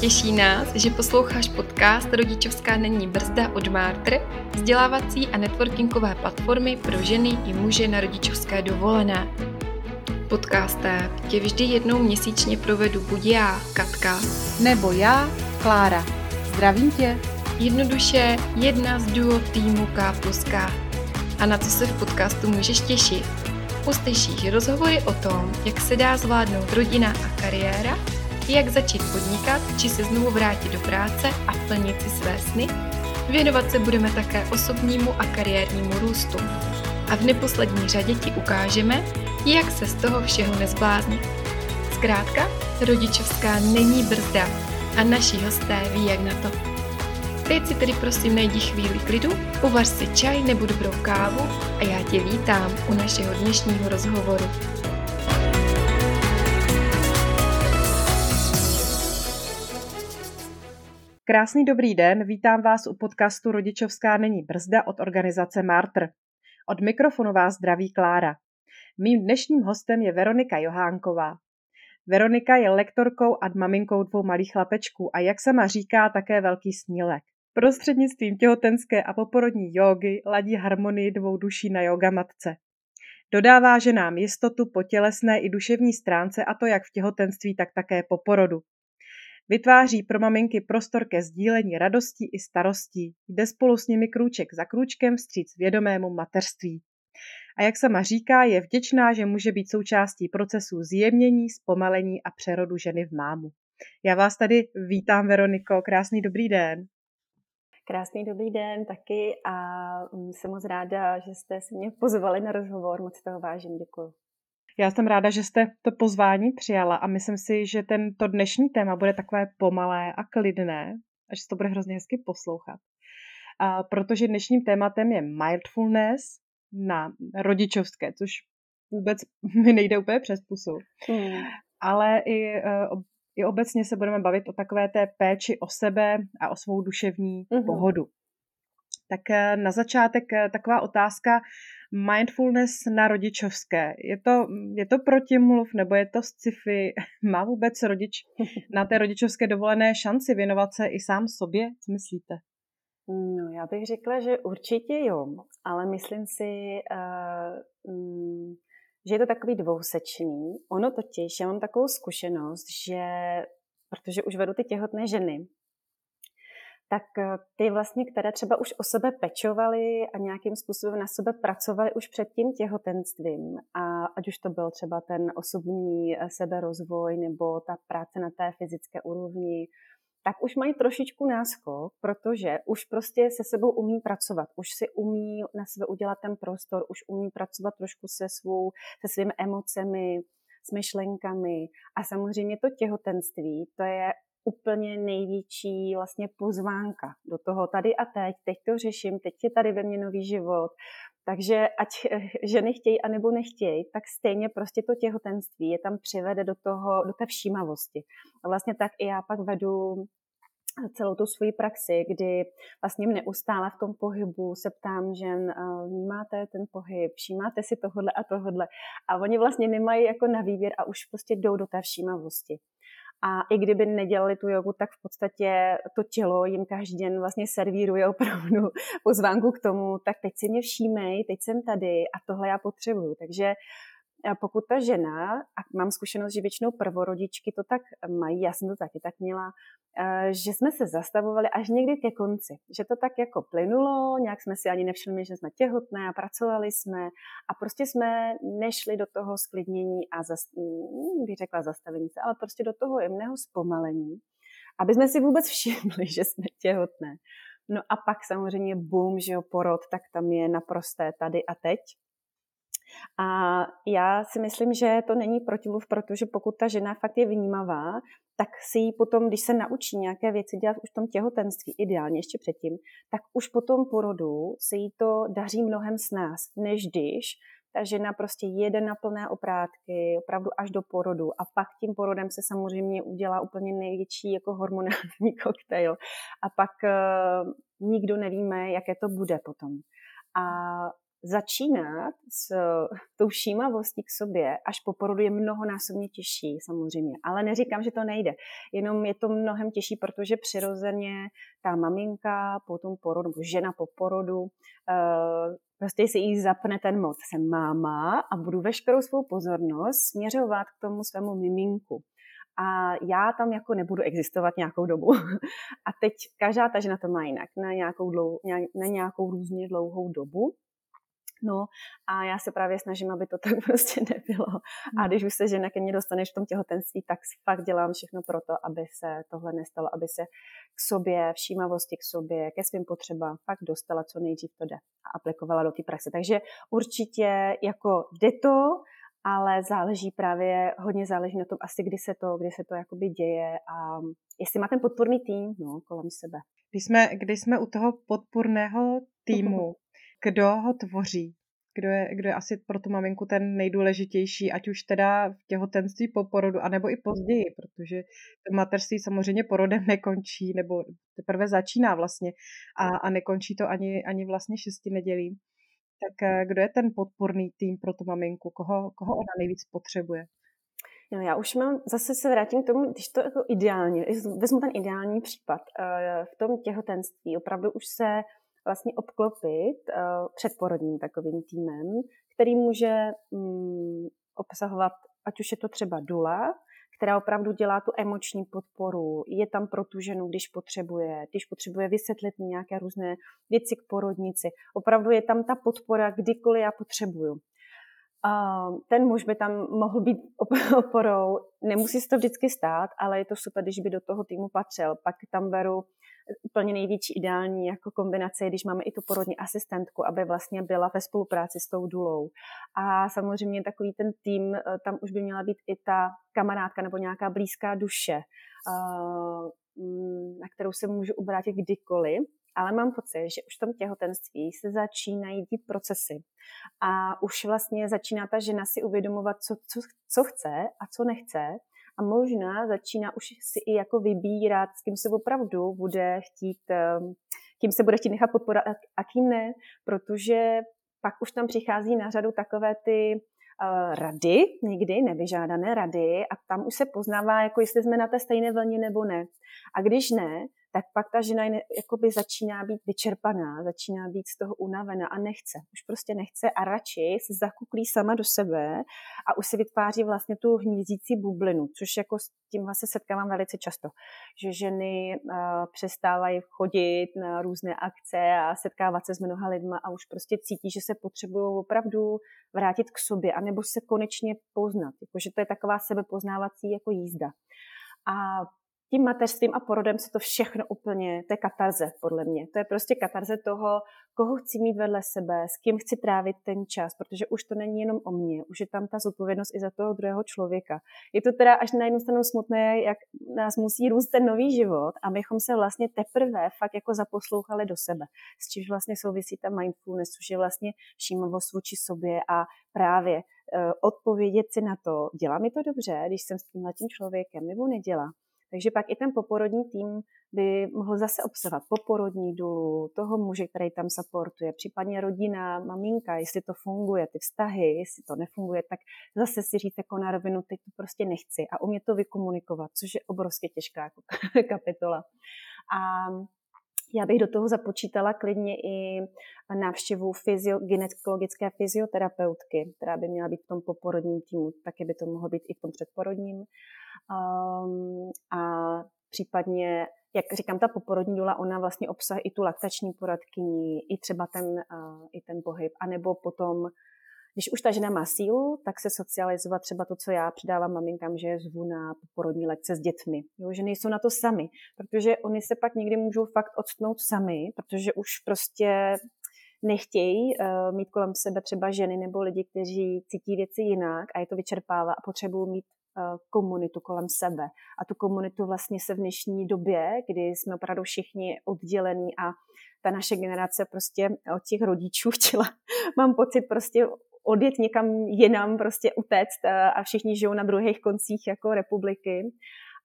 Těší nás, že posloucháš podcast Rodičovská není brzda od Martr, vzdělávací a networkingové platformy pro ženy i muže na rodičovské dovolené. Podcastem tě vždy jednou měsíčně provedu buď já, Katka, nebo já, Klára. Zdravím tě. Jednoduše jedna z duo týmu K plus K. A na co se v podcastu můžeš těšit? Uslyšíš rozhovory o tom, jak se dá zvládnout rodina a kariéra, jak začít podnikat, či se znovu vrátit do práce a plnit si své sny. Věnovat se budeme také osobnímu a kariérnímu růstu. A v neposlední řadě ti ukážeme, jak se z toho všeho nezbláznit. Zkrátka, rodičovská není brzda a naši hosté ví, jak na to. Teď si tedy prosím najdi chvíli klidu, uvař si čaj nebo dobrou kávu a já tě vítám u našeho dnešního rozhovoru. Krásný dobrý den, vítám vás u podcastu Rodičovská není brzda od organizace Martr. Od mikrofonu vás zdraví Klára. Mým dnešním hostem je Veronika Johánková. Veronika je lektorkou a maminkou dvou malých chlapečků a jak sama říká, také velký snílek. Prostřednictvím těhotenské a poporodní jógy ladí harmonii dvou duší na yoga matce. Dodává ženám jistotu po tělesné i duševní stránce a to jak v těhotenství, tak také po porodu. Vytváří pro maminky prostor ke sdílení radostí i starostí. Jde spolu s nimi krůček za krůčkem vstříc vědomému mateřství. A jak sama říká, je vděčná, že může být součástí procesu zjemnění, zpomalení a přerodu ženy v mámu. Já vás tady vítám, Veroniko. Krásný dobrý den. Krásný dobrý den taky a jsem moc ráda, že jste si mě pozvali na rozhovor. Moc toho vážím, děkuji. Já jsem ráda, že jste to pozvání přijala a myslím si, že tento dnešní téma bude takové pomalé a klidné a že se to bude hrozně hezky poslouchat. A protože dnešním tématem je mindfulness na rodičovské, což vůbec mi nejde úplně přes pusu. Hmm. Ale i, e, i obecně se budeme bavit o takové té péči o sebe a o svou duševní hmm. pohodu. Tak e, na začátek e, taková otázka, mindfulness na rodičovské. Je to, je to protimluv nebo je to sci-fi? Má vůbec rodič na té rodičovské dovolené šanci věnovat se i sám sobě? Co myslíte? No, já bych řekla, že určitě jo, ale myslím si, uh, že je to takový dvousečný. Ono totiž, já mám takovou zkušenost, že protože už vedu ty těhotné ženy, tak eh, ty vlastně, které třeba už o sebe pečovaly a nějakým způsobem na sebe pracovaly už před tím těhotenstvím, a ať už to byl třeba ten osobní eh, seberozvoj nebo ta práce na té fyzické úrovni, tak už mají trošičku náskok, protože už prostě se sebou umí pracovat, už si umí na sebe udělat ten prostor, už umí pracovat trošku se, svou, se svými emocemi, s myšlenkami. A samozřejmě to těhotenství, to je úplně největší vlastně pozvánka do toho tady a teď, teď to řeším, teď je tady ve mně nový život. Takže ať ženy chtějí anebo nechtějí, tak stejně prostě to těhotenství je tam přivede do, toho, do té všímavosti. A vlastně tak i já pak vedu celou tu svoji praxi, kdy vlastně neustále v tom pohybu se ptám žen, vnímáte ten pohyb, všímáte si tohodle a tohodle. A oni vlastně nemají jako na výběr a už prostě jdou do té všímavosti. A i kdyby nedělali tu jogu, tak v podstatě to tělo jim každý den vlastně servíruje opravdu pozvánku k tomu, tak teď si mě všímej, teď jsem tady a tohle já potřebuju. Takže pokud ta žena, a mám zkušenost, že většinou prvorodičky to tak mají, já jsem to taky tak měla, eh, že jsme se zastavovali až někdy ke konci. Že to tak jako plynulo, nějak jsme si ani nevšimli, že jsme těhotné a pracovali jsme a prostě jsme nešli do toho sklidnění a zas, hm, bych řekla zastavení se, ale prostě do toho jemného zpomalení, aby jsme si vůbec všimli, že jsme těhotné. No a pak samozřejmě boom, že jo, porod, tak tam je naprosté tady a teď. A já si myslím, že to není protimluv, protože pokud ta žena fakt je vnímavá, tak si ji potom, když se naučí nějaké věci dělat už v tom těhotenství, ideálně ještě předtím, tak už po tom porodu se jí to daří mnohem s nás, než když ta žena prostě jede na plné oprátky, opravdu až do porodu a pak tím porodem se samozřejmě udělá úplně největší jako hormonální koktejl a pak uh, nikdo nevíme, jaké to bude potom. A začínat s tou všímavostí k sobě až po porodu je mnohonásobně těžší samozřejmě, ale neříkám, že to nejde. Jenom je to mnohem těžší, protože přirozeně ta maminka po tom porodu, žena po porodu, eh, prostě si jí zapne ten mod. Jsem máma a budu veškerou svou pozornost směřovat k tomu svému miminku a já tam jako nebudu existovat nějakou dobu. A teď každá ta žena to má jinak, na nějakou, dlou, na nějakou různě dlouhou dobu. No a já se právě snažím, aby to tak prostě nebylo. A hmm. když už se žena ke mně dostaneš v tom těhotenství, tak fakt dělám všechno pro to, aby se tohle nestalo, aby se k sobě, všímavosti k sobě, ke svým potřebám fakt dostala, co nejdřív to jde a aplikovala do té praxe. Takže určitě jako jde to, ale záleží právě, hodně záleží na tom asi, kdy se to, kdy se to jakoby děje a jestli má ten podporný tým no, kolem sebe. Když jsme, když jsme u toho podporného týmu, kdo ho tvoří? Kdo je, kdo je asi pro tu maminku ten nejdůležitější, ať už teda v těhotenství po porodu, anebo i později, protože to mateřství samozřejmě porodem nekončí, nebo teprve začíná vlastně a, a nekončí to ani, ani vlastně šesti nedělí. Tak eh, kdo je ten podporný tým pro tu maminku? Koho, koho ona nejvíc potřebuje? No, já už mám, zase se vrátím k tomu, když to jako ideálně, vezmu ten ideální případ. Eh, v tom těhotenství opravdu už se vlastně obklopit uh, předporodním takovým týmem, který může um, obsahovat, ať už je to třeba dula, která opravdu dělá tu emoční podporu, je tam pro tu ženu, když potřebuje, když potřebuje vysvětlit nějaké různé věci k porodnici. Opravdu je tam ta podpora, kdykoliv já potřebuju. Ten muž by tam mohl být oporou, nemusí se to vždycky stát, ale je to super, když by do toho týmu patřil. Pak tam beru úplně největší ideální jako kombinace, když máme i tu porodní asistentku, aby vlastně byla ve spolupráci s tou dulou. A samozřejmě takový ten tým, eh, tam už by měla být i ta kamarádka nebo nějaká blízká duše, eh, mm, na kterou se můžu obrátit kdykoliv, ale mám pocit, že už v tom těhotenství se začínají dít procesy a už vlastně začíná ta žena si uvědomovat, co, co, co chce a co nechce a možná začíná už si i jako vybírat, s kým se opravdu bude chtít, ehm, kým se bude chtít nechat podporovat a kým ne, protože pak už tam přichází na řadu takové ty uh, rady, někdy nevyžádané rady a tam už se poznává, jako jestli jsme na té stejné vlně nebo ne. A když ne, tak pak ta žena jakoby začíná být vyčerpaná, začíná být z toho unavená a nechce. Už prostě nechce a radši se zakuklí sama do sebe a už si vytváří vlastně tu hnízdící bublinu, což jako s tímhle se setkávám velice často, že ženy uh, přestávají chodit na různé akce a setkávat se s mnoha lidma a už prostě cítí, že se potřebují opravdu vrátit k sobě anebo se konečně poznat. Jakože to je taková sebepoznávací jako jízda. A tím mateřstvím a porodem se to všechno úplně, to je katarze podle mě. To je prostě katarze toho, koho chci mít vedle sebe, s kým chci trávit ten čas, protože už to není jenom o mně, už je tam ta zodpovědnost i za toho druhého člověka. Je to teda až na jednu stranu smutné, jak nás musí růst ten nový život a mychom se vlastně teprve fakt jako zaposlouchali do sebe. S čímž vlastně souvisí ta mindfulness, což je vlastně všímavost vůči sobě a právě uh, odpovědět si na to, dělá mi to dobře, když jsem s tím člověkem, nebo nedělá. Takže pak i ten poporodní tým by mohl zase obsahovat poporodní dulu, toho muže, který tam supportuje, případně rodina, maminka, jestli to funguje, ty vztahy, jestli to nefunguje, tak zase si říct jako na rovinu, teď to prostě nechci a umět to vykomunikovat, což je obrovsky těžká jako kapitola. A já bych do toho započítala klidně i návštěvu fyzio, gynekologické fyzioterapeutky, která by měla být v tom poporodním týmu, taky by to mohlo být i v tom předporodním. Um, a případně, jak říkám, ta poporodní dola, ona vlastně obsahuje i tu laktační poradkyni, i třeba ten, uh, i ten pohyb, anebo potom když už ta žena má sílu, tak se socializovat třeba to, co já předávám maminkám, že je zvu na porodní lekce s dětmi. Jo, že nejsou na to sami, protože oni se pak někdy můžou fakt odstnout sami, protože už prostě nechtějí uh, mít kolem sebe třeba ženy nebo lidi, kteří cítí věci jinak a je to vyčerpává a potřebují mít uh, komunitu kolem sebe. A tu komunitu vlastně se v dnešní době, kdy jsme opravdu všichni oddělení a ta naše generace prostě od těch rodičů chtěla, mám pocit, prostě odjet někam jinam, prostě utéct eh, a všichni žijou na druhých koncích jako republiky.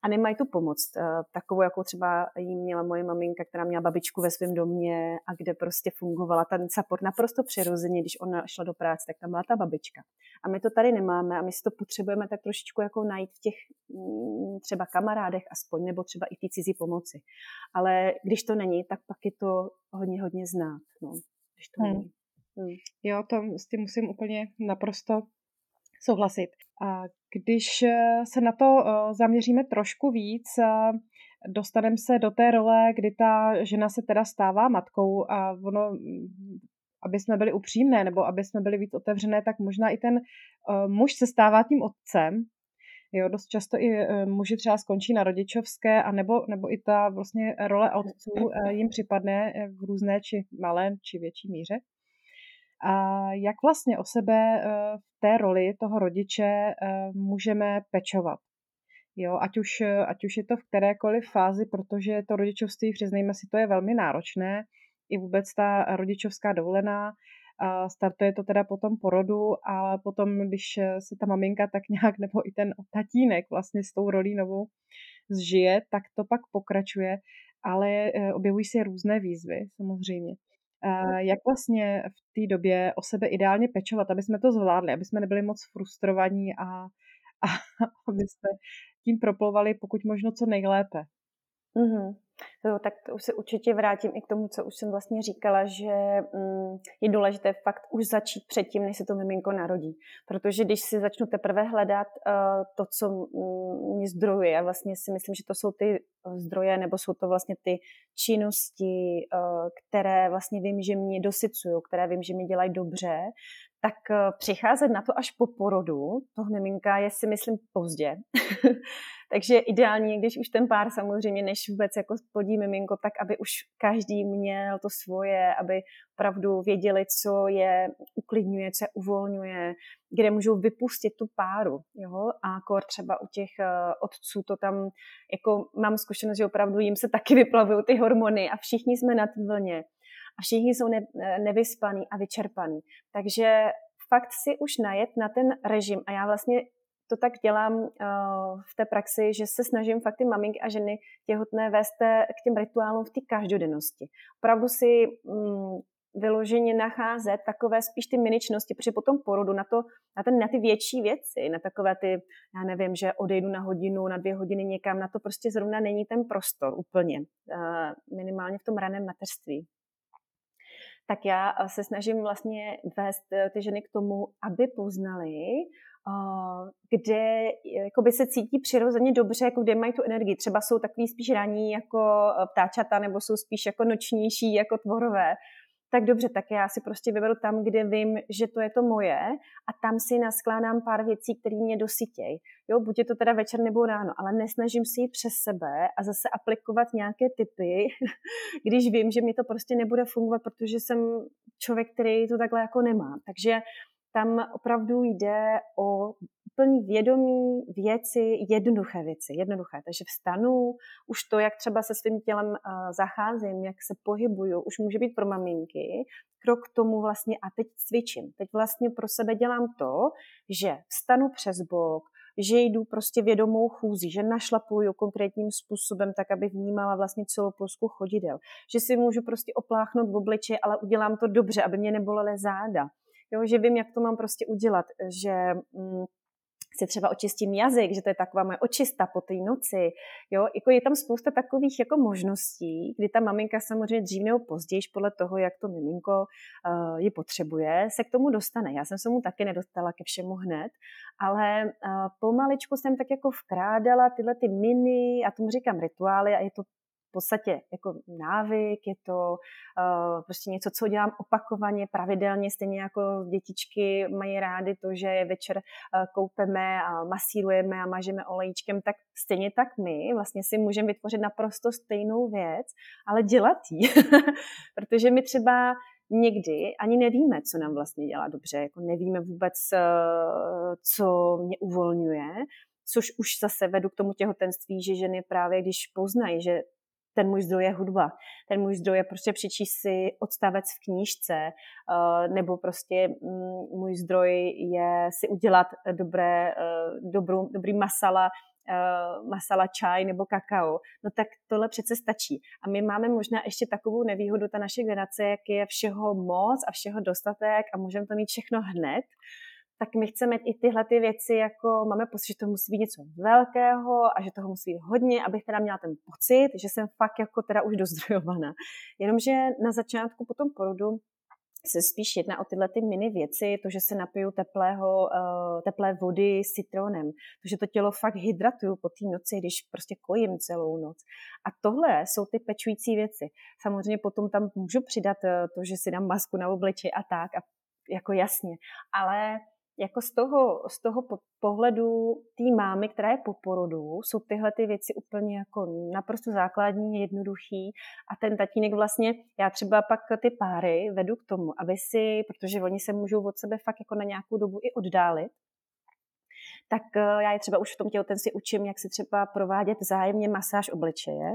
a nemají tu pomoc, eh, takovou, jakou třeba jí měla moje maminka, která měla babičku ve svém domě a kde prostě fungovala ten support naprosto přirozeně, když ona šla do práce, tak tam byla ta babička. A my to tady nemáme a my si to potřebujeme tak trošičku jako najít v těch mm, třeba kamarádech aspoň, nebo třeba i té cizí pomoci. Ale když to není, tak pak je to hodně, hodně znát. No, když to hmm. není. Hmm. Jo, to s tím musím úplně naprosto souhlasit. A když eh, se na to eh, zaměříme trošku víc, eh, dostaneme se do té role, kdy ta žena se teda stává matkou a ono, mm, aby jsme byli upřímné nebo aby jsme byli víc otevřené, tak možná i ten muž se stává tím otcem. Jo, dost často i muži třeba skončí na rodičovské a nebo, nebo i ta vlastně role otců jim připadne v různé či malé či větší míře. A jak vlastně o sebe eh, v té roli toho rodiče eh, můžeme pečovat? Jo, ať už, ať už je to v kterékoliv fázi, protože to rodičovství, přiznejme si, to je velmi náročné. I vůbec ta rodičovská dovolená, a startuje to teda potom porodu, ale potom, když se ta maminka tak nějak, nebo i ten tatínek vlastně s tou rolí novou zžije, tak to pak pokračuje, ale eh, objevují se různé výzvy samozřejmě. Jak vlastně v té době o sebe ideálně pečovat, aby jsme to zvládli, aby jsme nebyli moc frustrovaní a, a aby jsme tím proplovali pokud možno co nejlépe. Mm-hmm. Jo, tak to už se určitě vrátím i k tomu, co už jsem vlastně říkala, že mm, je důležité fakt už začít předtím, než se to miminko narodí. Protože když si začnu teprve hledat uh, to, co mě zdrojuje, já vlastně si myslím, že to jsou ty zdroje, nebo jsou to vlastně ty činnosti, uh, které vlastně vím, že mě dosycují, které vím, že mi dělají dobře, tak uh, přicházet na to až po porodu toho miminka je si myslím pozdě. Takže ideální, když už ten pár samozřejmě, než vůbec jako spodí miminko, tak aby už každý měl to svoje, aby opravdu věděli, co je uklidňuje, co je uvolňuje, kde můžou vypustit tu páru. Jo? A kor třeba u těch uh, otců to tam, jako mám zkušenost, že opravdu jim se taky vyplavují ty hormony a všichni jsme na té vlně. A všichni jsou ne, nevyspaný a vyčerpaný. Takže fakt si už najet na ten režim. A já vlastně to tak dělám uh, v té praxi, že se snažím fakt ty maminky a ženy těhotné vést k těm rituálům v té každodennosti. Opravdu si um, vyloženě nacházet takové spíš ty miničnosti, protože potom porodu na, to, na, ten, na ty větší věci, na takové ty, já nevím, že odejdu na hodinu, na dvě hodiny někam, na to prostě zrovna není ten prostor úplně, uh, minimálně v tom raném mateřství tak já se snažím vlastně vést ty ženy k tomu, aby poznali, kde jakoby se cítí přirozeně dobře, jako kde mají tu energii. Třeba jsou takový spíš raní jako ptáčata, nebo jsou spíš jako nočnější jako tvorové. Tak dobře, tak já si prostě vyberu tam, kde vím, že to je to moje a tam si naskládám pár věcí, které mě dosytějí. Jo, buď je to teda večer nebo ráno, ale nesnažím si jít přes sebe a zase aplikovat nějaké typy, když vím, že mi to prostě nebude fungovat, protože jsem člověk, který to takhle jako nemá. Takže tam opravdu jde o plný vědomí věci, jednoduché věci, jednoduché. Takže vstanu, už to, jak třeba se svým tělem uh, zacházím, jak se pohybuju, už může být pro maminky, krok k tomu vlastně a teď cvičím. Teď vlastně pro sebe dělám to, že vstanu přes bok, že jdu prostě vědomou chůzí, že našlapuju konkrétním způsobem tak, aby vnímala vlastně celou polsku chodidel. Že si můžu prostě opláchnout v obličeji, ale udělám to dobře, aby mě nebolely záda jo, že vím, jak to mám prostě udělat, že mm, si třeba očistím jazyk, že to je taková moje očista po té noci. Jo? Jako je tam spousta takových jako možností, kdy ta maminka samozřejmě dřív nebo později, podle toho, jak to miminko uh, ji potřebuje, se k tomu dostane. Já jsem se mu taky nedostala ke všemu hned, ale uh, pomaličku jsem tak jako vkrádala tyhle ty mini, a tomu říkám rituály, a je to v podstatě jako návyk, je to uh, prostě něco, co dělám opakovaně, pravidelně, stejně jako dětičky mají rády to, že je večer uh, koupeme a masírujeme a mažeme olejčkem, tak stejně tak my vlastně si můžeme vytvořit naprosto stejnou věc, ale dělat ji. Protože my třeba někdy ani nevíme, co nám vlastně dělá dobře, jako nevíme vůbec, uh, co mě uvolňuje, což už zase vedu k tomu těhotenství, že ženy právě, když poznají, že ten můj zdroj je hudba. Ten můj zdroj je prostě přečíst si odstavec v knížce, eh, nebo prostě mm, můj zdroj je si udělat dobré, dobrou, dobrý masala, masala čaj nebo kakao, no tak tohle přece stačí. A my máme možná ještě takovou nevýhodu, ta naše generace, jak je všeho moc a všeho dostatek a můžeme to mít všechno hned, tak my chceme i tyhle ty věci, jako máme pocit, že to musí být něco velkého a že toho musí být hodně, abych teda měla ten pocit, že jsem fakt jako teda už dozdrojovaná. Jenomže na začátku po tom porodu se spíš jedná o tyhle ty mini věci, to, že se napiju teplého, uh, teplé vody s citronem, to, že to tělo fakt hydratuju po té noci, když prostě kojím celou noc. A tohle jsou ty pečující věci. Samozřejmě potom tam můžu přidat uh, to, že si dám masku na obliči a tak, a jako jasně. Ale jako z toho, z toho pohledu té mámy, která je po porodu, jsou tyhle ty věci úplně jako naprosto základní, jednoduchý a ten tatínek vlastně, já třeba pak ty páry vedu k tomu, aby si, protože oni se můžou od sebe fakt jako na nějakou dobu i oddálit, tak eh, já je třeba už v tom těhotenství učím, jak si třeba provádět zájemně masáž obličeje,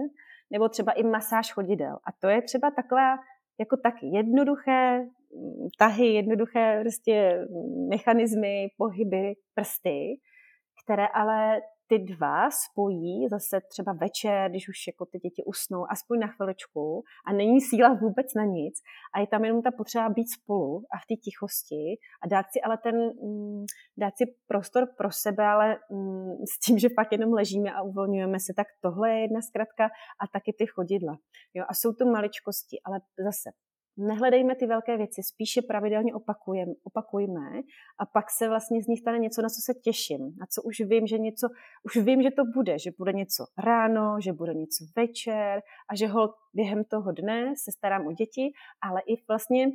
nebo třeba i masáž chodidel. A to je třeba taková jako tak jednoduché tahy, jednoduché prostě mechanismy, pohyby, prsty, které ale ty dva spojí zase třeba večer, když už jako ty děti usnou, aspoň na chviličku a není síla vůbec na nic a je tam jenom ta potřeba být spolu a v té tichosti a dát si ale ten, mm, dát si prostor pro sebe, ale mm, s tím, že pak jenom ležíme a uvolňujeme se, tak tohle je jedna zkratka a taky ty chodidla. Jo, a jsou to maličkosti, ale zase nehledejme ty velké věci, spíše pravidelně opakujem, opakujme a pak se vlastně z nich stane něco, na co se těším, na co už vím, že něco, už vím, že to bude, že bude něco ráno, že bude něco večer a že ho během toho dne se starám o děti, ale i vlastně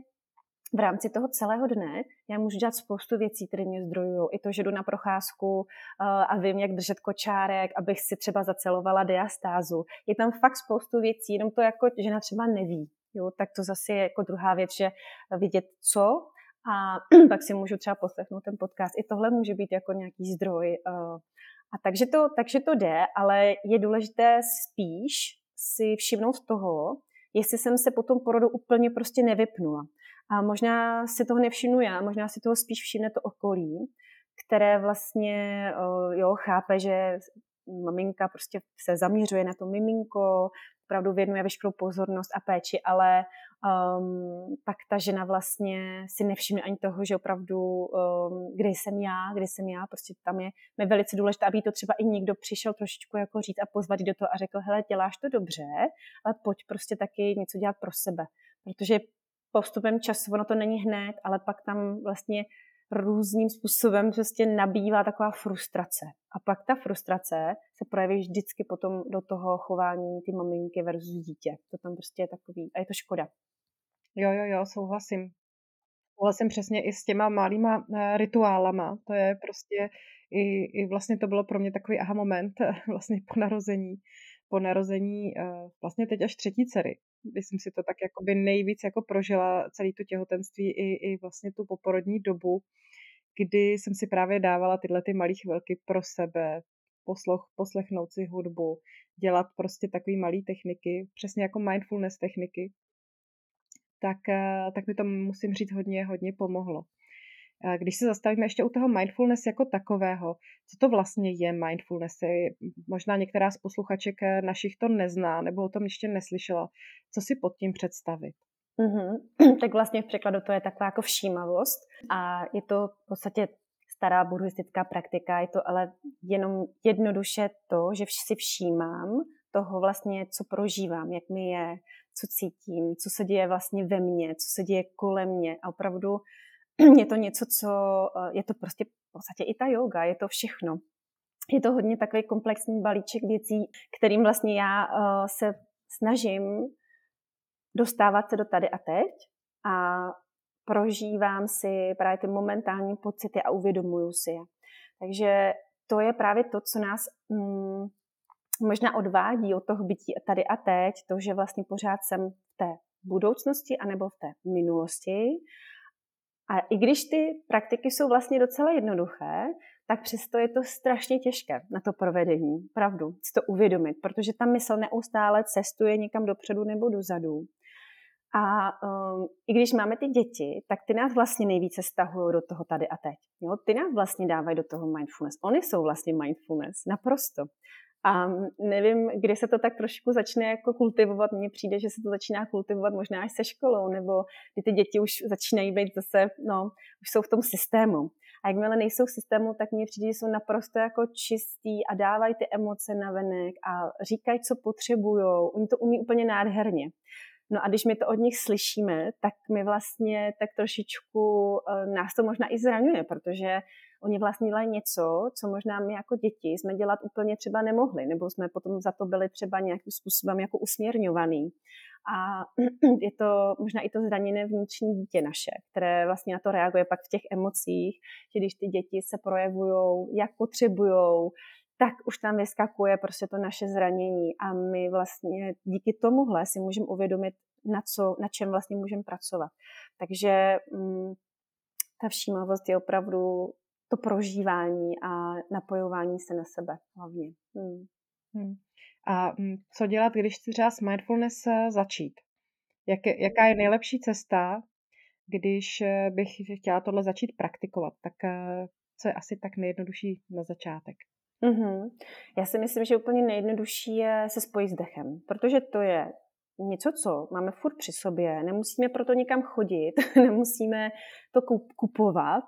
v rámci toho celého dne já můžu dělat spoustu věcí, které mě zdrojují. I to, že jdu na procházku eh, a vím, jak držet kočárek, abych si třeba zacelovala diastázu. Je tam fakt spoustu věcí, jenom to jako žena třeba neví. Jo, tak to zase je jako druhá věc, že vidět co a pak si můžu třeba poslechnout ten podcast. I tohle může být jako nějaký zdroj. Eh, a takže to, takže to jde, ale je důležité spíš si všimnout toho, jestli jsem se po tom porodu úplně prostě nevypnula. A možná si toho nevšimnu já, možná si toho spíš všimne to okolí, které vlastně eh, jo, chápe, že maminka prostě se zaměřuje na to miminko, opravdu věnuje veškerou pozornost a péči, ale um, pak ta žena vlastně si nevšimne ani toho, že opravdu, um, kde jsem já, kde jsem já, prostě tam je mi velice důležité, aby to třeba i někdo přišel trošičku jako říct a pozvat do toho a řekl, hele, děláš to dobře, ale pojď prostě taky něco dělat pro sebe, protože postupem času, ono to není hned, ale pak tam vlastně různým způsobem prostě nabývá taková frustrace. A pak ta frustrace se projeví vždycky potom do toho chování ty maminky versus dítě. To tam prostě je takový, a je to škoda. Jo, jo, jo, souhlasím. Souhlasím přesně i s těma malýma eh, rituálama. To je prostě, i, i vlastně to bylo pro mě takový aha moment vlastně po narození. Po narození eh, vlastně teď až třetí dcery jsem si to tak jakoby nejvíc jako prožila celý to těhotenství i, i vlastně tu poporodní dobu, kdy jsem si právě dávala tyhle ty malé chvilky pro sebe, posloch, poslechnout si hudbu, dělat prostě takové malé techniky, přesně jako mindfulness techniky, tak, eh, tak mi to musím říct hodně, hodně pomohlo. Když se zastavíme ještě u toho mindfulness jako takového, co to vlastně je mindfulness? Možná některá z posluchaček eh, našich to nezná nebo o tom ještě neslyšela. Co si pod tím představit? Mm-hmm. Tak vlastně v překladu to je taková jako všímavost a je to v podstatě stará buddhistická praktika, je to ale jenom jednoduše to, že si všímám toho vlastně, co prožívám, jak mi je, co cítím, co se děje vlastně ve mně, co se děje kolem mě a opravdu je to něco, co eh, je to prostě v podstatě i ta yoga, je to všechno. Je to hodně takový komplexní balíček věcí, kterým vlastně já eh, se snažím dostávat se do tady a teď a prožívám si právě ty momentální pocity a uvědomuju si je. Takže to je právě to, co nás mm, možná odvádí od toho bytí tady a teď, to, že vlastně pořád jsem v té budoucnosti anebo v té minulosti a i když ty praktiky jsou vlastně docela jednoduché, tak přesto je to strašně těžké na to provedení, pravdu, si to uvědomit, protože ta mysl neustále cestuje někam dopředu nebo dozadu. A um, i když máme ty děti, tak ty nás vlastně nejvíce stahují do toho tady a teď. Jo? Ty nás vlastně dávají do toho mindfulness. Oni jsou vlastně mindfulness, naprosto. A nevím, kdy se to tak trošku začne jako kultivovat. Mně přijde, že se to začíná kultivovat možná až se školou, nebo kdy ty děti už začínají být zase, no, už jsou v tom systému. A jakmile nejsou v systému, tak mně přijde, že jsou naprosto jako čistý a dávají ty emoce na venek a říkají, co potřebují. Oni to umí úplně nádherně. No a když my to od nich slyšíme, tak my vlastně tak trošičku eh, nás to možná i zraňuje, protože oni vlastně dělají něco, co možná my jako děti jsme dělat úplně třeba nemohli, nebo jsme potom za to byli třeba nějakým způsobem jako usměrňovaný. A je to možná i to zraněné vnitřní dítě naše, které vlastně na to reaguje pak v těch emocích, že když ty děti se projevují, jak potřebují, tak už tam vyskakuje prostě to naše zranění a my vlastně díky tomuhle si můžeme uvědomit, na, co, na čem vlastně můžeme pracovat. Takže mm, ta všímavost je opravdu to prožívání a napojování se na sebe hlavně. Hmm. Hmm. A mm, co dělat, když chci třeba s mindfulness eh, začít? Jak, jaká je nejlepší cesta, když eh, bych chtěla tohle začít praktikovat? Tak eh, co je asi tak nejjednodušší na začátek? Mm-hmm. Já si myslím, že úplně nejjednodušší je se spojit s dechem, protože to je něco, co máme furt při sobě, nemusíme proto nikam chodit, nemusíme to kupovat.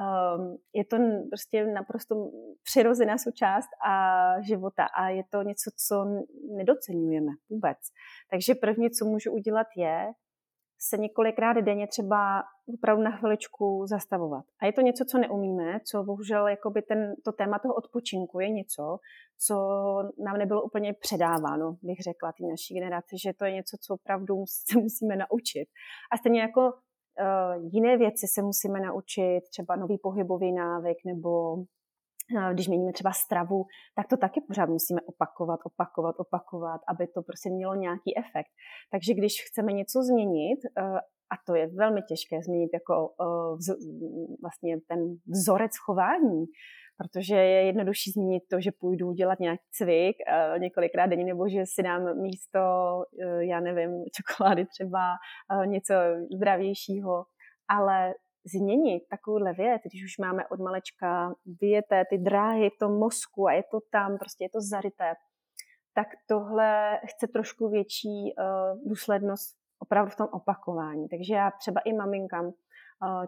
Um, je to prostě naprosto přirozená součást a života a je to něco, co nedocenujeme vůbec. Takže první, co můžu udělat, je se několikrát denně třeba opravdu na chviličku zastavovat. A je to něco, co neumíme, co bohužel jakoby ten, to téma toho odpočinku je něco, co nám nebylo úplně předáváno, bych řekla, té naší generaci, že to je něco, co opravdu se musíme naučit. A stejně jako jiné věci se musíme naučit, třeba nový pohybový návyk nebo když měníme třeba stravu, tak to taky pořád musíme opakovat, opakovat, opakovat, aby to prostě mělo nějaký efekt. Takže když chceme něco změnit, eh, a to je velmi těžké změnit jako eh, vlastně ten vzorec chování, protože je jednodušší změnit to, že půjdu dělat nějaký cvik eh, několikrát denně, nebo že si dám místo, já nevím, čokolády třeba něco zdravějšího, ale změnit takovouhle věc, když už máme od malečka vyjeté ty dráhy v tom mozku a je to tam, prostě je to zaryté, tak tohle chce trošku větší důslednost opravdu v tom opakování. Takže já třeba i maminkám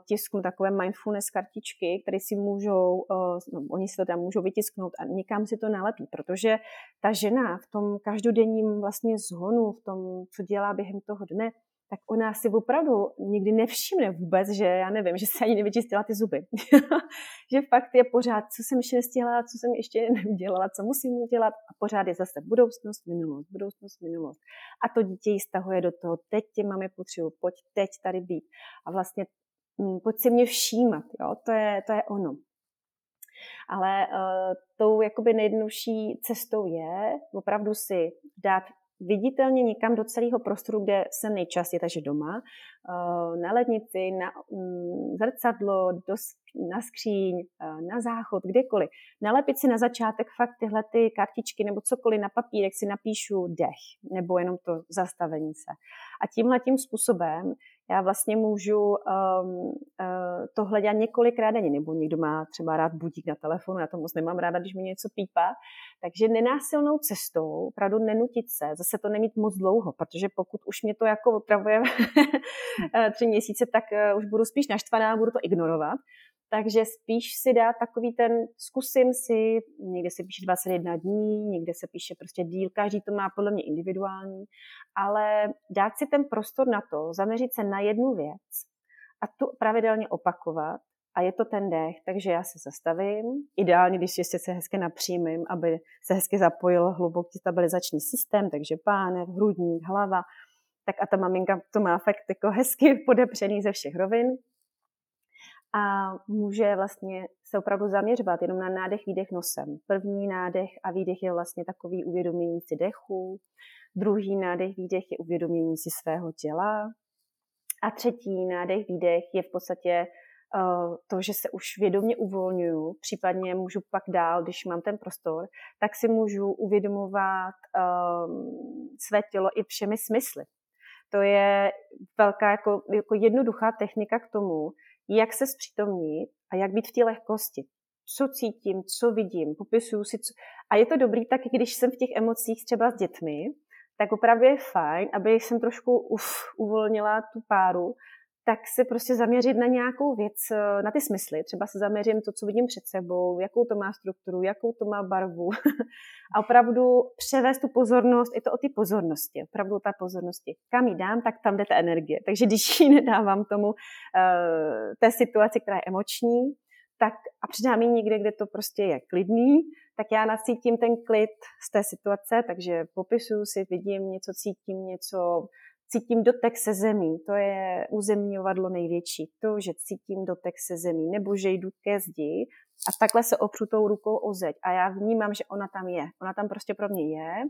tisknu takové mindfulness kartičky, které si můžou, uh, no, oni si to tam můžou vytisknout a někam si to nalepí, protože ta žena v tom každodenním vlastně zhonu, v tom, co dělá během toho dne, tak ona si opravdu nikdy nevšimne vůbec, že já nevím, že se ani nevyčistila ty zuby. že fakt je pořád, co jsem ještě nestihla, co jsem ještě neudělala, co musím udělat a pořád je zase budoucnost, minulost, budoucnost, minulost. A to dítě ji stahuje do toho, teď tě máme potřebu, pojď teď tady být. A vlastně pojď si mě všímat, jo? To, je, to je ono. Ale uh, tou jakoby nejjednodušší cestou je opravdu si dát viditelně někam do celého prostoru, kde jsem nejčastěji, takže doma, eh, na lednici, na mm, zrcadlo, do, na skříň, eh, na záchod, kdekoliv. Nalepit si na začátek fakt tyhle ty kartičky nebo cokoliv na papírek si napíšu dech nebo jenom to zastavení se. A tímhle tím způsobem já vlastně můžu um, uh, tohle dělat několikrát denně, nebo někdo má třeba rád budík na telefonu, já to moc nemám ráda, když mi něco pípá. Takže nenásilnou cestou, opravdu nenutit se, zase to nemít moc dlouho, protože pokud už mě to jako opravuje tři měsíce, tak uh, už budu spíš naštvaná, budu to ignorovat. Takže spíš si dát takový ten, zkusím si, někde se píše 21 dní, někde se píše prostě díl, každý to má podle mě individuální, ale dát si ten prostor na to, zaměřit se na jednu věc a tu pravidelně opakovat a je to ten dech, takže já se zastavím, ideálně, když ještě se hezky napřímím, aby se hezky zapojil hluboký stabilizační systém, takže pánev, hrudník, hlava, tak a ta maminka to má fakt jako hezky podepřený ze všech rovin a může vlastně se opravdu zaměřovat jenom na nádech, výdech nosem. První nádech a výdech je vlastně takový uvědomění si dechu, druhý nádech, výdech je uvědomění si svého těla a třetí nádech, výdech je v podstatě to, že se už vědomě uvolňuju, případně můžu pak dál, když mám ten prostor, tak si můžu uvědomovat um, své tělo i všemi smysly. To je velká, jako, jako jednoduchá technika k tomu, jak se zpřítomnit a jak být v té lehkosti. Co cítím, co vidím, popisuju si. Co... A je to dobrý tak, když jsem v těch emocích třeba s dětmi, tak opravdu je fajn, aby jsem trošku uf, uvolnila tu páru tak se prostě zaměřit na nějakou věc, eh, na ty smysly. Třeba se zaměřím to, co vidím před sebou, jakou to má strukturu, jakou to má barvu. a opravdu převést tu pozornost, je to o ty pozornosti, opravdu ta pozornosti. Kam ji dám, tak tam jde ta energie. Takže když ji nedávám tomu uh, té situaci, která je emoční, tak a přidám ji někde, kde to prostě je klidný, tak já nacítím ten klid z té situace, takže popisuju si, vidím něco, cítím něco, cítím dotek se zemí, to je uzemňovadlo největší, to, že cítím dotek se zemí, nebo že jdu ke zdi a takhle se opřu tou rukou o zeď a já vnímám, že ona tam je. Ona tam prostě pro mě je,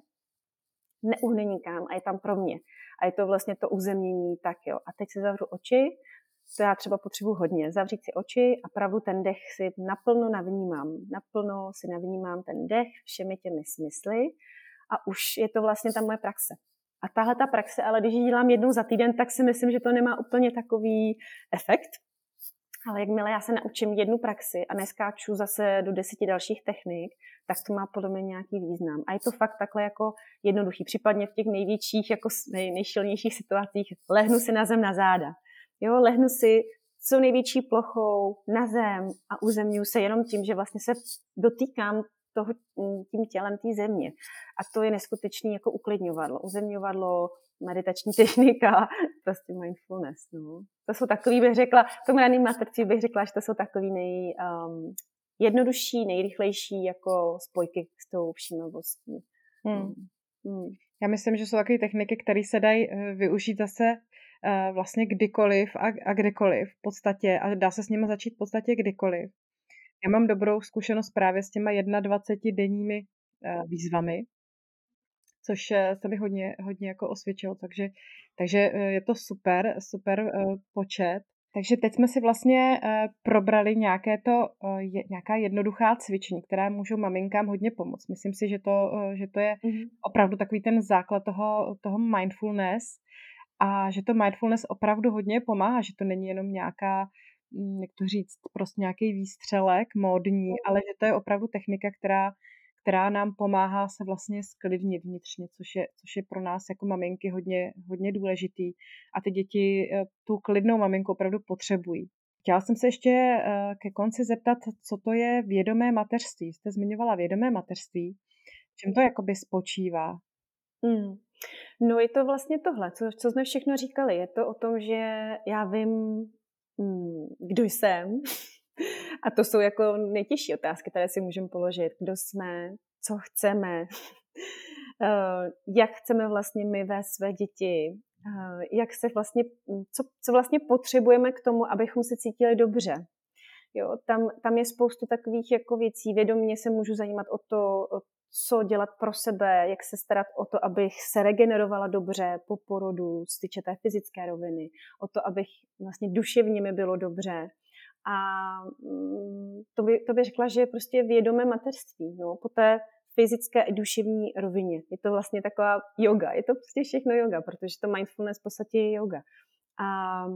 neuhne nikam a je tam pro mě. A je to vlastně to uzemnění, tak jo. A teď se zavřu oči, to já třeba potřebuji hodně, zavřít si oči a pravdu ten dech si naplno navnímám. Naplno si navnímám ten dech všemi těmi smysly a už je to vlastně ta moje praxe. A tahle ta praxe, ale když ji dělám jednou za týden, tak si myslím, že to nemá úplně takový efekt. Ale jakmile já se naučím jednu praxi a neskáču zase do deseti dalších technik, tak to má podle mě nějaký význam. A je to fakt takhle jako jednoduchý. Případně v těch největších, jako nej, nejšilnějších situacích lehnu si na zem na záda. Jo, lehnu si co největší plochou na zem a uzemňuji se jenom tím, že vlastně se dotýkám toho, mm, tím tělem té země. A to je neskutečný jako uklidňovadlo, uzemňovadlo, meditační technika, prostě mindfulness. No. To jsou takový, bych řekla, v tom raným materci bych řekla, že to jsou takový nej, um, jednodušší, nejrychlejší jako spojky s tou všímavostí. Hmm. Hmm. Já myslím, že jsou takové techniky, které se dají eh, využít zase uh, vlastně kdykoliv a, a kdekoliv v podstatě a dá se s nimi začít v podstatě kdykoliv. Já mám dobrou zkušenost právě s těma 21 denními uh, výzvami, což eh, se mi hodně, hodně jako osvědčilo, takže, takže je to super, super počet. Takže teď jsme si vlastně probrali nějaké to, nějaká jednoduchá cvičení, která můžou maminkám hodně pomoct. Myslím si, že to, že to je mm-hmm. opravdu takový ten základ toho, toho mindfulness a že to mindfulness opravdu hodně pomáhá, že to není jenom nějaká jak to říct, prostě nějaký výstřelek módní, ale že to je opravdu technika, která, která nám pomáhá se vlastně sklidnit vnitřně, což je, což je pro nás jako maminky hodně, hodně důležitý. A ty děti eh, tu klidnou maminku opravdu potřebují. Chtěla jsem se ještě eh, ke konci zeptat, co to je vědomé mateřství. Jste zmiňovala vědomé mateřství. Čím to jakoby spočívá? Mm. No je to vlastně tohle, co, co jsme všechno říkali. Je to o tom, že já vím, kdo jsem. A to jsou jako nejtěžší otázky, které si můžeme položit. Kdo jsme, co chceme, eh, jak chceme vlastně my vést své děti, eh, jak se vlastně, co, co vlastně potřebujeme k tomu, abychom se cítili dobře. Jo, tam, tam je spoustu takových jako věcí. Vědomě se můžu zajímat o to, o co dělat pro sebe, jak se starat o to, abych se regenerovala dobře po porodu, z týče té fyzické roviny, o to, abych vlastně duševně mi bylo dobře. A mm, to by, to by řekla, že je prostě vědomé mateřství. No, po té fyzické i duševní rovině. Je to vlastně taková yoga. Je to prostě všechno yoga, protože to mindfulness v podstatě je yoga. A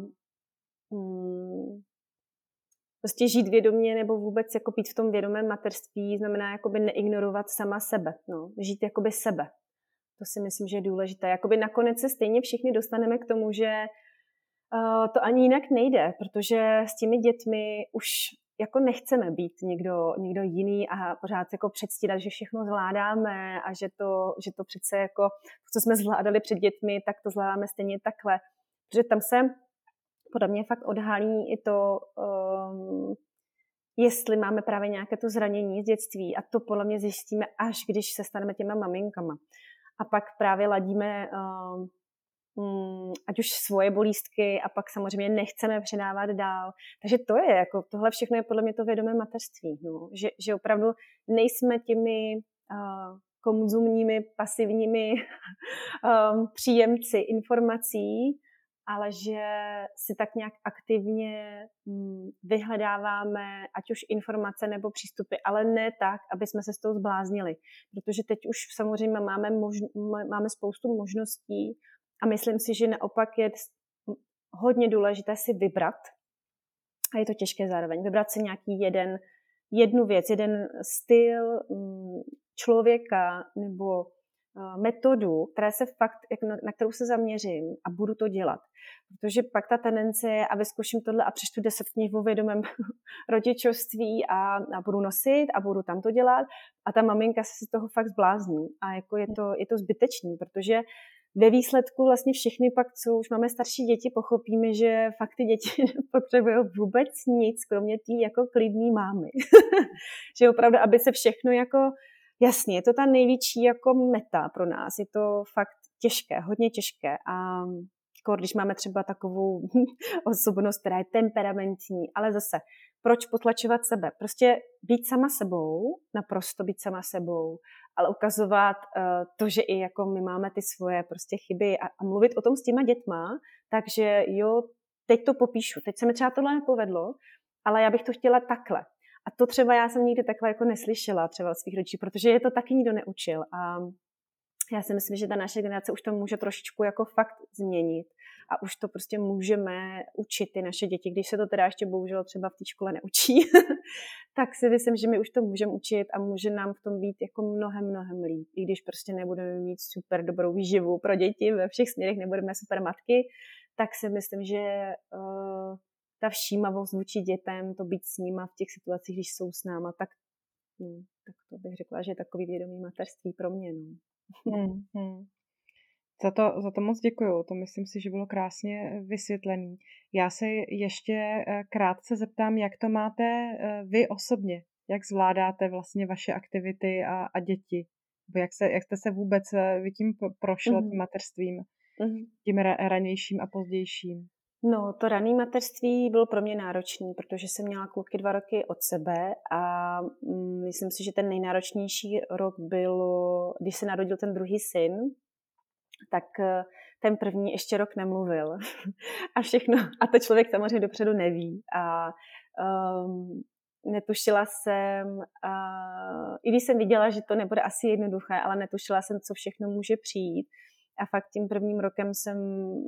mm, prostě žít vědomě nebo vůbec jako být v tom vědomém materství znamená jakoby neignorovat sama sebe, no, žít jakoby sebe. To si myslím, že je důležité. Jakoby nakonec se stejně všichni dostaneme k tomu, že uh, to ani jinak nejde, protože s těmi dětmi už jako nechceme být někdo, někdo jiný a pořád jako předstírat, že všechno zvládáme a že to, že to přece jako, co jsme zvládali před dětmi, tak to zvládáme stejně takhle. Protože tam se podle mě fakt odhalí i to, um, jestli máme právě nějaké to zranění z dětství a to podle mě zjistíme až když se staneme těma maminkama. A pak právě ladíme um, ať už svoje bolístky a pak samozřejmě nechceme předávat dál. Takže to je, jako tohle všechno je podle mě to vědomé mateřství. No. Že, že opravdu nejsme těmi uh, konzumními, pasivními um, příjemci informací, ale že si tak nějak aktivně mm, vyhledáváme ať už informace nebo přístupy, ale ne tak, aby jsme se z toho zbláznili. Protože teď už samozřejmě máme, možn- máme spoustu možností a myslím si, že naopak je hodně důležité si vybrat, a je to těžké zároveň, vybrat si nějaký jeden, jednu věc, jeden styl mm, člověka nebo metodu, která se fakt, na kterou se zaměřím a budu to dělat. Protože pak ta tendence je, a vyzkouším tohle a přečtu deset knih o vědomém rodičovství a, a budu nosit a budu tam to dělat a ta maminka se z toho fakt zblázní. A jako je to, je to zbytečný, protože ve výsledku vlastně všechny pak, co už máme starší děti, pochopíme, že fakt ty děti potřebují vůbec nic, kromě té jako klidný mámy. že opravdu, aby se všechno jako jasně, je to ta největší jako meta pro nás. Je to fakt těžké, hodně těžké. A když máme třeba takovou osobnost, která je temperamentní, ale zase, proč potlačovat sebe? Prostě být sama sebou, naprosto být sama sebou, ale ukazovat uh, to, že i jako my máme ty svoje prostě chyby a, a mluvit o tom s těma dětma, takže jo, teď to popíšu, teď se mi třeba tohle nepovedlo, ale já bych to chtěla takhle. A to třeba já jsem nikdy takhle jako neslyšela třeba od svých rodičů, protože je to taky nikdo neučil. A já si myslím, že ta naše generace už to může trošičku jako fakt změnit a už to prostě můžeme učit ty naše děti, když se to teda ještě bohužel třeba v té škole neučí, tak si myslím, že my už to můžeme učit a může nám v tom být jako mnohem, mnohem líp. I když prostě nebudeme mít super dobrou výživu pro děti ve všech směrech, nebudeme super matky, tak si myslím, že uh, ta všímavost vůči dětem, to být s nima v těch situacích, když jsou s náma, tak, no, tak to bych řekla, že je takový vědomý materství pro mě. No. Hmm, hmm. Za to, za to moc děkuju, to myslím si, že bylo krásně vysvětlený. Já se ještě eh, krátce zeptám, jak to máte eh, vy osobně, jak zvládáte vlastně vaše aktivity a, a děti, jak, se, jak jste se vůbec eh, vy tím prošla, mm-hmm. tím mateřstvím, mm-hmm. tím ranějším a pozdějším. No, to rané mateřství bylo pro mě náročné, protože jsem měla klubky dva roky od sebe a mm, myslím si, že ten nejnáročnější rok bylo, když se narodil ten druhý syn, tak eh, ten první ještě rok nemluvil. a všechno, a to člověk samozřejmě dopředu neví. A um, netušila jsem, uh, i když jsem viděla, že to nebude asi jednoduché, ale netušila jsem, co všechno může přijít. A fakt tím prvním rokem jsem,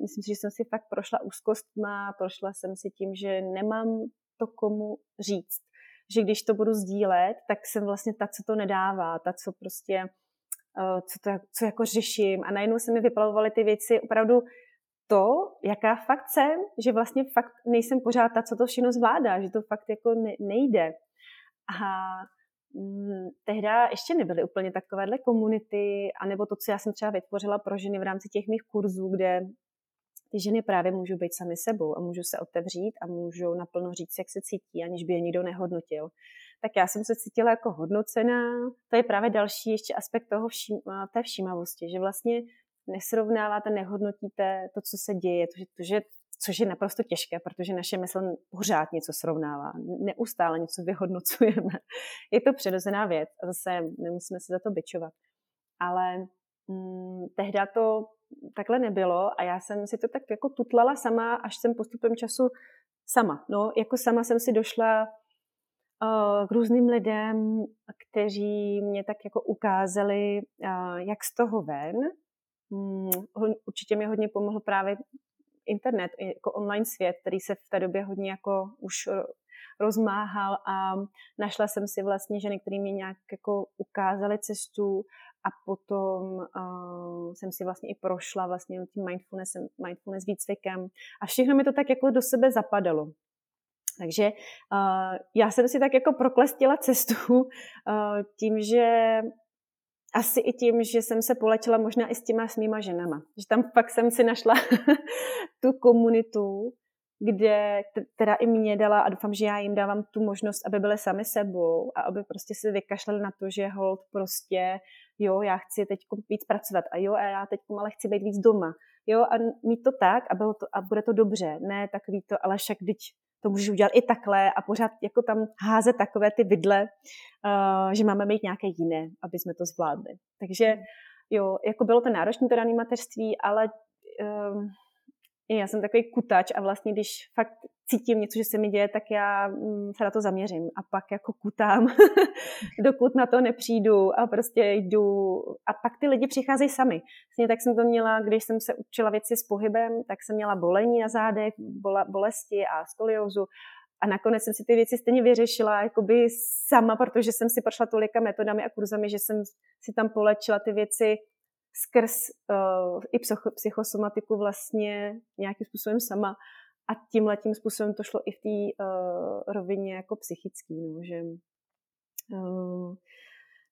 myslím si, že jsem si fakt prošla úzkostma, prošla jsem si tím, že nemám to komu říct. Že když to budu sdílet, tak jsem vlastně ta, co to nedává, ta, co prostě, eh, co, to, co jako řeším. A najednou se mi vyplavovaly ty věci opravdu to, jaká fakt jsem, že vlastně fakt nejsem pořád ta, co to všechno zvládá, že to fakt jako nejde. A tehdy ještě nebyly úplně takovéhle komunity, anebo to, co já jsem třeba vytvořila pro ženy v rámci těch mých kurzů, kde ty ženy právě můžou být sami sebou a můžou se otevřít a můžou naplno říct, jak se cítí, aniž by je nikdo nehodnotil. Tak já jsem se cítila jako hodnocená. To je právě další ještě aspekt toho vším, té všímavosti, že vlastně nesrovnáváte, nehodnotíte to, co se děje, to, že, to, že což je naprosto těžké, protože naše mysl pořád něco srovnává, neustále něco vyhodnocujeme. Je to přirozená věc a zase nemusíme se za to byčovat. Ale hm, tehdy to takhle nebylo a já jsem si to tak jako tutlala sama, až jsem postupem času sama. No, jako sama jsem si došla uh, k různým lidem, kteří mě tak jako ukázali, uh, jak z toho ven. Um, určitě mi hodně pomohl právě internet, jako online svět, který se v té době hodně jako už rozmáhal a našla jsem si vlastně ženy, které mi nějak jako ukázaly cestu a potom uh, jsem si vlastně i prošla vlastně tím mindfulnessem, mindfulness výcvikem a všechno mi to tak jako do sebe zapadalo. Takže uh, já jsem si tak jako proklestila cestu uh, tím, že asi i tím, že jsem se polečila možná i s těma svýma ženama. Že tam fakt jsem si našla tu komunitu, kde teda i mě dala a doufám, že já jim dávám tu možnost, aby byly sami sebou a aby prostě si vykašlali na to, že hold prostě, jo, já chci teď víc pracovat a jo, a já teď ale chci být víc doma. Jo, a mít to tak a, bylo to, a bude to dobře. Ne takový to, ale však teď to můžu udělat i takhle a pořád jako tam házet takové ty vidle, uh, že máme mít nějaké jiné, aby jsme to zvládli. Takže jo, jako bylo to náročné to dané mateřství, ale uh, já jsem takový kutač a vlastně když fakt cítím něco, že se mi děje, tak já mm, se na to zaměřím a pak jako kutám, dokud na to nepřijdu a prostě jdu a pak ty lidi přicházejí sami. Vlastně tak jsem to měla, když jsem se učila věci s pohybem, tak jsem měla bolení na zádech, bolesti a skoliózu a nakonec jsem si ty věci stejně vyřešila jakoby sama, protože jsem si prošla tolika metodami a kurzami, že jsem si tam polečila ty věci skrz uh, i psychosomatiku vlastně nějakým způsobem sama. A tímhle tím způsobem to šlo i v té uh, rovině jako psychický, no, že, uh,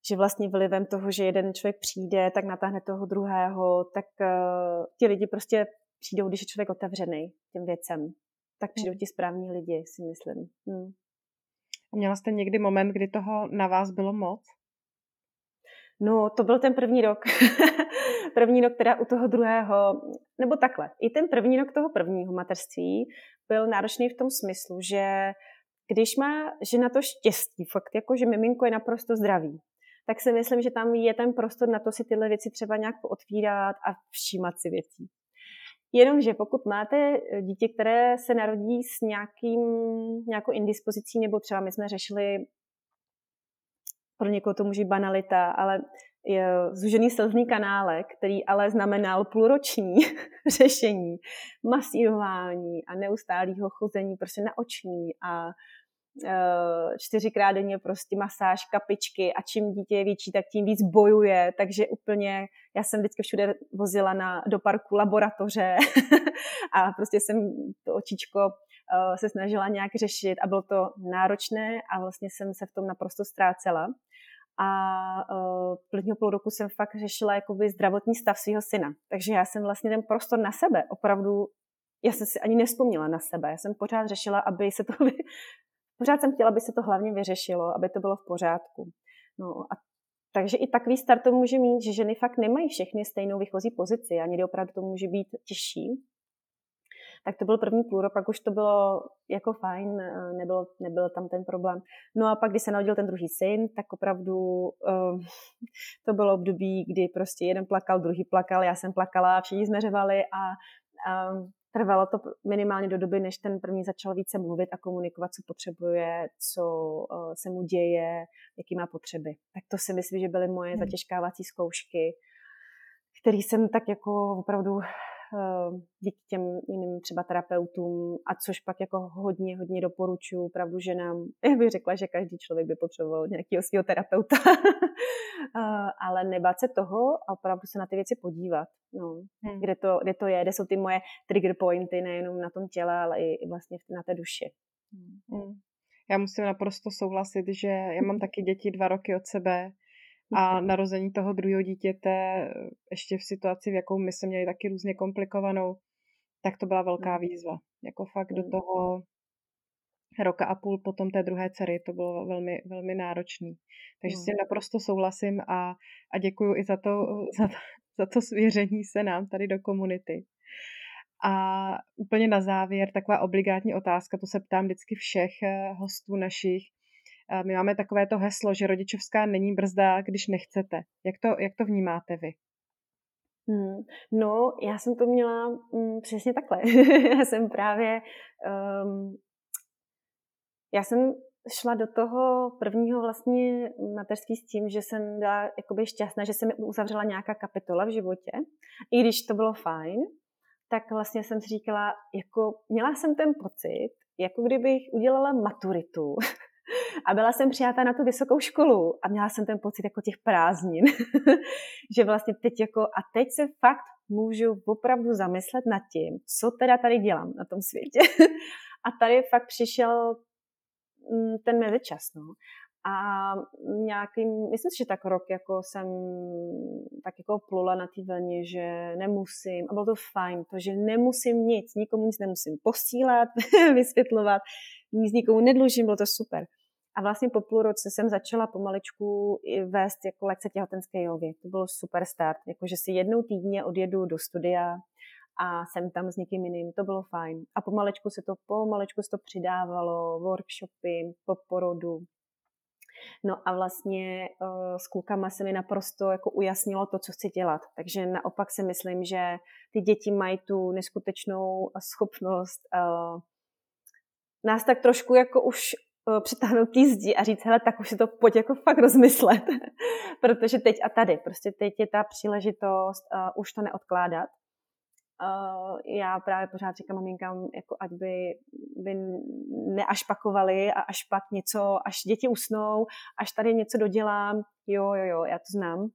že vlastně vlivem toho, že jeden člověk přijde, tak natáhne toho druhého, tak uh, ti lidi prostě přijdou, když je člověk otevřený těm věcem, tak přijdou hmm. ti správní lidi, si myslím. Hmm. A měla jste někdy moment, kdy toho na vás bylo moc? No, to byl ten první rok. první rok teda u toho druhého, nebo takhle. I ten první rok toho prvního mateřství byl náročný v tom smyslu, že když má žena to štěstí, fakt jako, že miminko je naprosto zdravý, tak si myslím, že tam je ten prostor na to si tyhle věci třeba nějak otvírat a všímat si věcí. Jenomže pokud máte dítě, které se narodí s nějakým, nějakou indispozicí, nebo třeba my jsme řešili pro někoho to může banalita, ale je zužený slzný kanálek, který ale znamenal půlroční řešení, masírování a neustálého chození prostě na oční a e, čtyřikrát denně prostě masáž, kapičky a čím dítě je větší, tak tím víc bojuje, takže úplně, já jsem vždycky všude vozila na, do parku laboratoře a prostě jsem to očičko se snažila nějak řešit a bylo to náročné a vlastně jsem se v tom naprosto ztrácela. A uh, prvního půl roku jsem fakt řešila jakoby zdravotní stav svého syna. Takže já jsem vlastně ten prostor na sebe opravdu, já jsem si ani nespomněla na sebe. Já jsem pořád řešila, aby se to, pořád jsem chtěla, aby se to hlavně vyřešilo, aby to bylo v pořádku. No a takže i takový start to může mít, že ženy fakt nemají všechny stejnou výchozí pozici a někdy opravdu to může být těžší tak to byl první půl rok, pak už to bylo jako fajn, eh, nebylo, nebyl tam ten problém. No a pak, když se narodil ten druhý syn, tak opravdu uh, to bylo období, kdy prostě jeden plakal, druhý plakal, já jsem plakala, všichni jsme řevali a uh, trvalo to minimálně do doby, než ten první začal více mluvit a komunikovat, co potřebuje, co uh, se mu děje, jaký má potřeby. Tak to si myslím, že byly moje hmm. zatěžkávací zkoušky, který jsem tak jako opravdu Eh, díky těm jiným třeba terapeutům a což pak jako hodně, hodně doporučuji opravdu, že nám, já bych řekla, že každý člověk by potřeboval nějakého svého terapeuta, eh, ale nebát se toho a opravdu se na ty věci podívat, no, hmm. kde, to, kde to je, kde jsou ty moje trigger pointy nejenom na tom těle, ale i vlastně na té duši. Hmm. Já musím naprosto souhlasit, že já mám taky děti dva roky od sebe a narození toho druhého dítěte ještě v situaci, v jakou my jsme měli taky různě komplikovanou, tak to byla velká výzva. Jako fakt do toho roka a půl potom té druhé dcery, to bylo velmi, velmi náročný. Takže s tím naprosto souhlasím a, a děkuji i za to, za, za to svěření se nám tady do komunity. A úplně na závěr taková obligátní otázka, to se ptám vždycky všech eh, hostů našich. My máme takové to heslo, že rodičovská není brzda, když nechcete. Jak to, jak to vnímáte vy? Hmm. No, já jsem to měla mm, přesně takhle. já jsem právě, um, já jsem šla do toho prvního vlastně mateřství s tím, že jsem byla jakoby šťastná, že se mi uzavřela nějaká kapitola v životě. I když to bylo fajn, tak vlastně jsem si říkala, jako měla jsem ten pocit, jako kdybych udělala maturitu A byla jsem přijata na tu vysokou školu a měla jsem ten pocit jako těch prázdnin, že vlastně teď jako, a teď se fakt můžu opravdu zamyslet nad tím, co teda tady dělám na tom světě. a tady fakt přišel mm, ten mezičas, no. A nějaký, myslím si, že tak rok jako jsem tak jako plula na té vlně, že nemusím, a bylo to fajn, to, že nemusím nic, nikomu nic nemusím posílat, vysvětlovat, nic nikomu nedlužím, bylo to super. A vlastně po půl roce jsem začala pomaličku vést jako lekce těhotenské jogy. To byl super start, jakože si jednou týdně odjedu do studia a jsem tam s někým jiným, to bylo fajn. A pomalečku se to, pomalečku se to přidávalo, workshopy po porodu. No a vlastně uh, s klukama se mi naprosto jako ujasnilo to, co chci dělat. Takže naopak si myslím, že ty děti mají tu neskutečnou schopnost uh, nás tak trošku jako už uh, přitáhnout tý zdi a říct, hele, tak už si to pojď jako fakt rozmyslet. Protože teď a tady, prostě teď je ta příležitost uh, už to neodkládat uh, já právě pořád říkám maminkám, jako ať by, by neašpakovali a až pak něco, až děti usnou, až tady něco dodělám, jo, jo, jo, já to znám.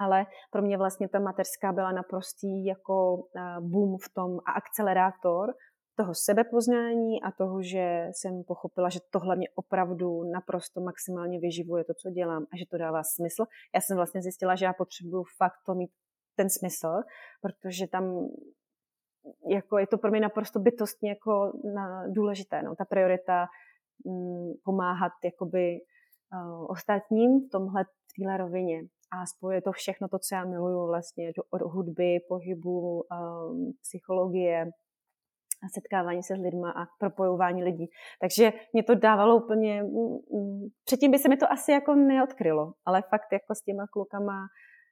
Ale pro mě vlastně ta mateřská byla naprostý jako boom v tom a akcelerátor toho sebepoznání a toho, že jsem pochopila, že tohle mě opravdu naprosto maximálně vyživuje to, co dělám a že to dává smysl. Já jsem vlastně zjistila, že já potřebuju fakt to mít ten smysl, protože tam jako je to pro mě naprosto bytostně jako na, důležité. No. Ta priorita mm, pomáhat jakoby uh, ostatním v tomhle, v téhle rovině. A spojuje to všechno to, co já miluju vlastně od hudby, pohybu, um, psychologie, setkávání se s lidma a propojování lidí. Takže mě to dávalo úplně... Mm, mm, předtím by se mi to asi jako neodkrylo, ale fakt jako s těma klukama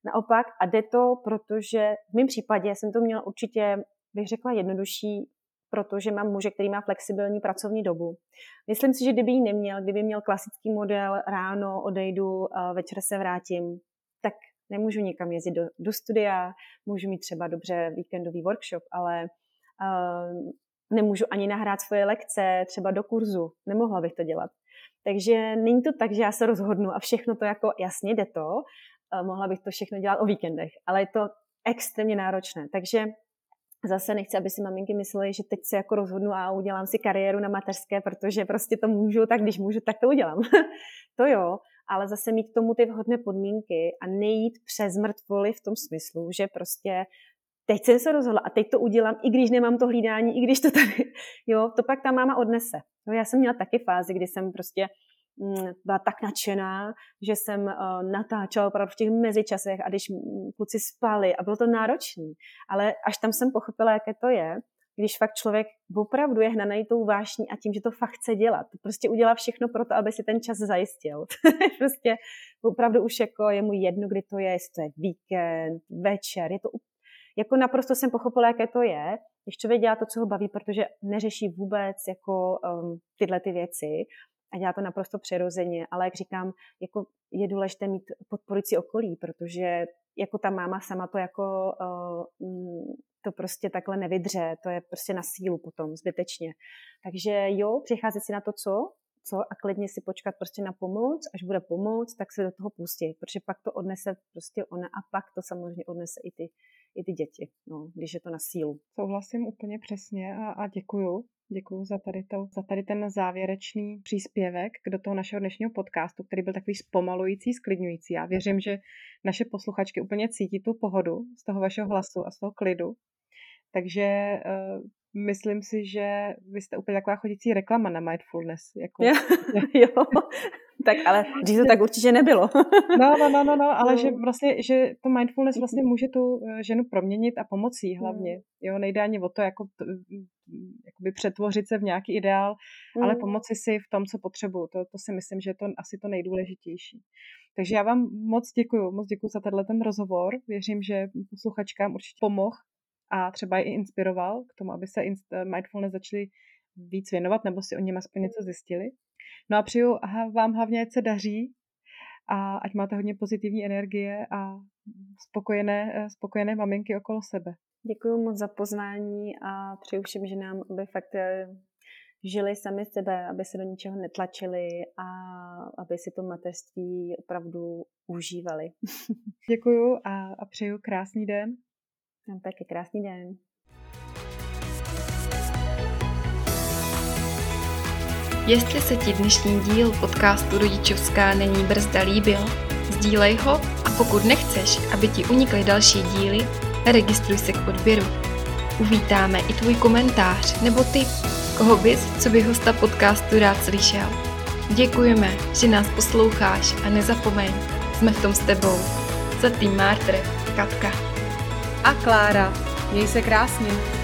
Naopak a jde to, protože v mém případě jsem to měla určitě, bych řekla, jednodušší, protože mám muže, který má flexibilní pracovní dobu. Myslím si, že kdyby ji neměl, kdyby měl klasický model, ráno odejdu, večer se vrátím, tak nemůžu nikam jezdit do, do studia, můžu mít třeba dobře víkendový workshop, ale nemůžu ani nahrát svoje lekce třeba do kurzu. Nemohla bych to dělat. Takže není to tak, že já se rozhodnu a všechno to jako jasně jde to, mohla bych to všechno dělat o víkendech, ale je to extrémně náročné. Takže zase nechci, aby si maminky myslely, že teď se jako rozhodnu a udělám si kariéru na mateřské, protože prostě to můžu, tak když můžu, tak to udělám. to jo, ale zase mít k tomu ty vhodné podmínky a nejít přes mrtvoli v tom smyslu, že prostě teď jsem se rozhodla a teď to udělám, i když nemám to hlídání, i když to tady, jo, to pak ta máma odnese. No, já jsem měla taky fázi, kdy jsem prostě Mm, byla tak nadšená, že jsem uh, natáčela opravdu v těch mezičasech a když kluci spali a bylo to náročné. Ale až tam jsem pochopila, jaké to je, když fakt člověk opravdu je hnaný tou vášní a tím, že to fakt chce dělat. Prostě udělá všechno pro to, aby si ten čas zajistil. prostě opravdu už jako je mu jedno, kdy to je, jestli to je víkend, večer, je to jako naprosto jsem pochopila, jaké to je, když člověk dělá to, co ho baví, protože neřeší vůbec jako um, tyhle ty věci a dělá to naprosto přirozeně, ale jak říkám, jako je důležité mít podporující okolí, protože jako ta máma sama to jako uh, to prostě takhle nevydře, to je prostě na sílu potom, zbytečně. Takže jo, přicházet si na to, co, co a klidně si počkat prostě na pomoc, až bude pomoc, tak se do toho pustí, protože pak to odnese prostě ona a pak to samozřejmě odnese i ty, i ty děti, no, když je to na sílu. Souhlasím úplně přesně a, a děkuju. Děkuji za tady, za tady ten závěrečný příspěvek do toho našeho dnešního podcastu, který byl takový zpomalující, sklidňující. Já věřím, že naše posluchačky úplně cítí tu pohodu z toho vašeho hlasu a z toho klidu. Takže uh, myslím si, že vy jste úplně taková chodící reklama na mindfulness. Jako, jo, tak ale když to tak určitě nebylo. no, no, no, no, no, ale no. že vlastně, že to mindfulness vlastně může tu eh, ženu proměnit a pomocí hlavně. Mm. Jo, nejde ani o to, jako t, jakoby přetvořit se v nějaký ideál, mm. ale pomoci si v tom, co potřebuju. To, to si myslím, že je to asi to nejdůležitější. Takže já vám moc děkuji, moc děkuji za tenhle ten rozhovor. Věřím, že posluchačkám určitě pomohl a třeba i inspiroval k tomu, aby se mindfulness začali víc věnovat nebo si o něm aspoň něco zjistili. No a přeju vám hlavně, ať se daří a ať máte hodně pozitivní energie a spokojené, eh, spokojené maminky okolo sebe. Děkuji moc za pozvání a přeju všem ženám, aby fakt eh, žili sami sebe, aby se do ničeho netlačili a aby si to mateřství opravdu užívali. Děkuji a, a přeju krásný den. A taky krásný den. Jestli se ti dnešní díl podcastu Rodičovská není brzda líbil, sdílej ho a pokud nechceš, aby ti unikly další díly, registruj se k odběru. Uvítáme i tvůj komentář nebo tip, koho bys, co by hosta podcastu rád slyšel. Děkujeme, že nás posloucháš a nezapomeň, jsme v tom s tebou. Za tým Mártr, Katka a Klára. Měj se krásně.